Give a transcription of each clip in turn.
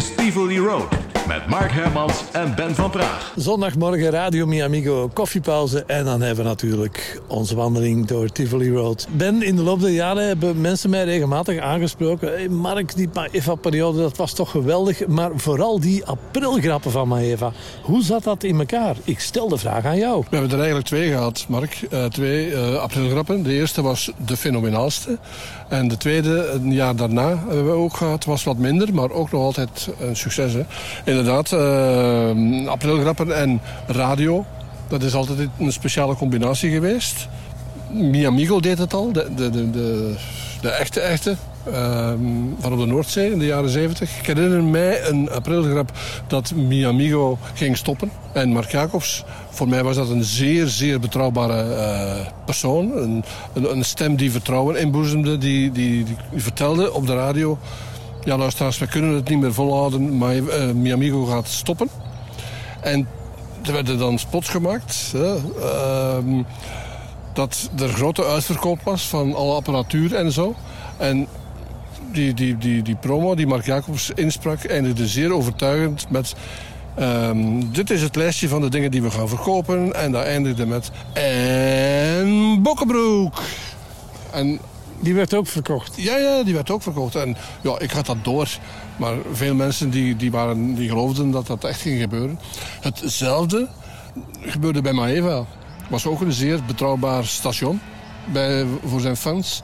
is Tivoli Road met Mark Hermans en Ben van Praag. Zondagmorgen Radio Miamigo, koffiepauze en dan hebben we natuurlijk onze wandeling door Tivoli Road. Ben, in de loop der jaren hebben mensen mij regelmatig aangesproken. Hey Mark, die Maeva-periode, dat was toch geweldig. Maar vooral die aprilgrappen van Maeva. Hoe zat dat in elkaar? Ik stel de vraag aan jou. We hebben er eigenlijk twee gehad, Mark. Uh, twee uh, aprilgrappen. De eerste was de fenomenaalste. En de tweede, een jaar daarna, hebben we ook gehad, was wat minder, maar ook nog altijd een succes. Hè. Inderdaad, uh, aprilgrappen en radio, dat is altijd een speciale combinatie geweest. Miamigo deed het al, de, de, de, de, echte, echte. Uh, van op de Noordzee in de jaren 70. Ik herinner mij een aprilgrap dat Miamigo ging stoppen. En Mark Jacobs, voor mij was dat een zeer, zeer betrouwbare uh, persoon. Een, een, een, stem die vertrouwen inboezemde, die, die, die vertelde op de radio... Ja, luisteraars, we kunnen het niet meer volhouden, maar uh, Miamigo gaat stoppen. En er werden dan spots gemaakt. Hè, uh, dat er grote uitverkoop was van alle apparatuur en zo. En die, die, die, die promo die Mark Jacobs insprak eindigde zeer overtuigend met... Um, dit is het lijstje van de dingen die we gaan verkopen. En dat eindigde met... En Bokkenbroek. En die werd ook verkocht? Ja, ja, die werd ook verkocht. En ja, ik had dat door. Maar veel mensen die, die, waren, die geloofden dat dat echt ging gebeuren. Hetzelfde gebeurde bij Maeva. was ook een zeer betrouwbaar station bij, voor zijn fans.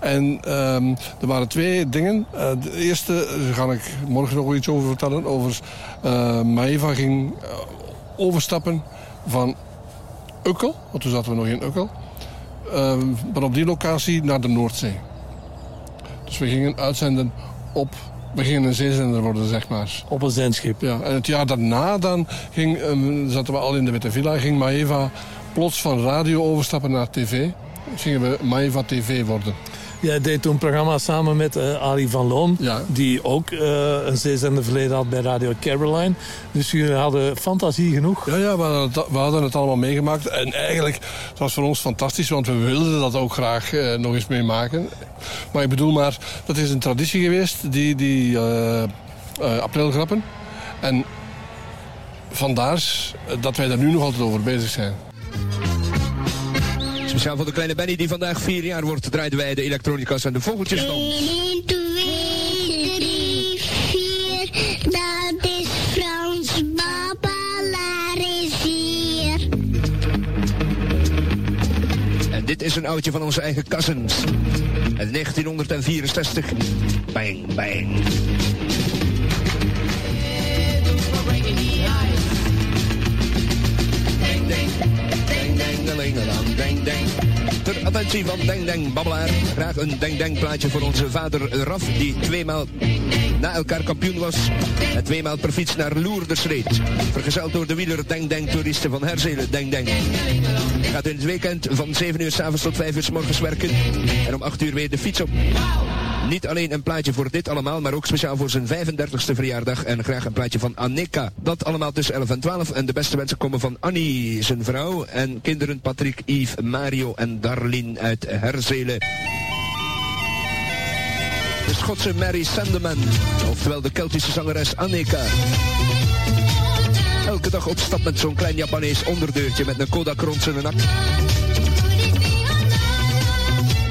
En um, er waren twee dingen. Uh, de eerste, daar ga ik morgen nog iets over vertellen. Over uh, Maeva ging uh, overstappen van Ukkel. Want toen zaten we nog in Ukkel. Van op die locatie naar de Noordzee. Dus we gingen uitzenden op we gingen een zeezender worden, zeg maar. Op een zendschip. Ja, en het jaar daarna dan ging, um, zaten we al in de Witte Villa, ging Maeva plots van radio overstappen naar tv. Dus gingen we Maeva TV worden. Jij deed toen een programma samen met uh, Ali van Loon. Ja. Die ook uh, een zeezender verleden had bij Radio Caroline. Dus jullie hadden fantasie genoeg. Ja, ja we, hadden het, we hadden het allemaal meegemaakt. En eigenlijk, het was voor ons fantastisch. Want we wilden dat ook graag uh, nog eens meemaken. Maar ik bedoel maar, dat is een traditie geweest. Die, die aprilgrappen. En vandaar dat wij daar nu nog altijd over bezig zijn. Speciaal voor de kleine Benny die vandaag vier jaar wordt, draaiden wij de elektronica's en de vogeltjes van. 1, 2, 3, 4, dat is Frans is hier. En dit is een oudje van onze eigen cousins. En 1964. Bang, bang. Deng Deng. Ter attentie van Deng Deng Babbelaar. Graag een Deng Deng plaatje voor onze vader Raf, die tweemaal na elkaar kampioen was. En tweemaal per fiets naar Loerders reed. Vergezeld door de wieler Deng Deng toeristen van Herzelen Deng Deng. Gaat in het weekend van 7 uur s'avonds tot 5 uur s morgens werken. En om 8 uur weer de fiets op. Niet alleen een plaatje voor dit allemaal, maar ook speciaal voor zijn 35ste verjaardag. En graag een plaatje van Annika. Dat allemaal tussen 11 en 12. En de beste wensen komen van Annie, zijn vrouw. En kinderen Patrick, Yves, Mario en Darlene uit Herzelen. De Schotse Mary Sandeman. Oftewel de Keltische zangeres Annika. Elke dag op met zo'n klein Japanees onderdeurtje met een Kodak rond zijn nak.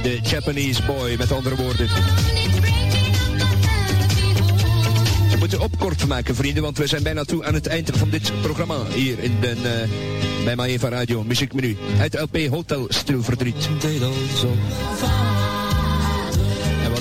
De Japanese boy, met andere woorden. We moeten opkort maken, vrienden, want we zijn bijna toe aan het eind van dit programma. Hier in de, uh, bij Maeva Radio, muziekmenu. Uit LP Hotel Stil Verdriet.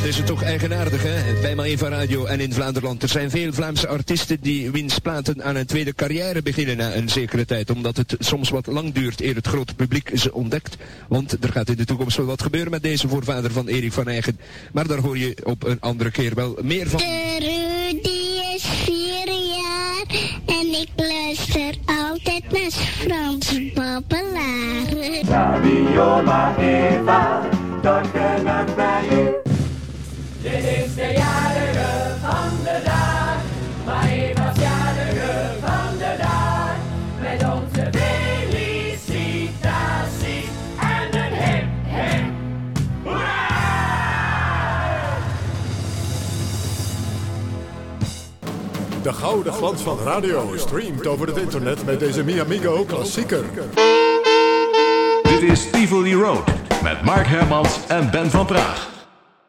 Wat is het toch eigenaardig, hè? Bij Maeva Radio en in Vlaanderland. Er zijn veel Vlaamse artiesten die wiens platen aan een tweede carrière beginnen na een zekere tijd. Omdat het soms wat lang duurt eer het grote publiek ze ontdekt. Want er gaat in de toekomst wel wat gebeuren met deze voorvader van Erik van Eigen. Maar daar hoor je op een andere keer wel meer van. De Rudy is vier jaar en ik luister altijd naar Frans Babbelaar. Radio Maeva, dat kan bij u. Dit is de jarige van de dag, maar Eva's jarige van de dag. Met onze felicitaties en een hip, hip, hoera! De gouden glans van radio streamt over het internet met deze Miamigo klassieker. Dit is Tivoli Road met Mark Hermans en Ben van Praag.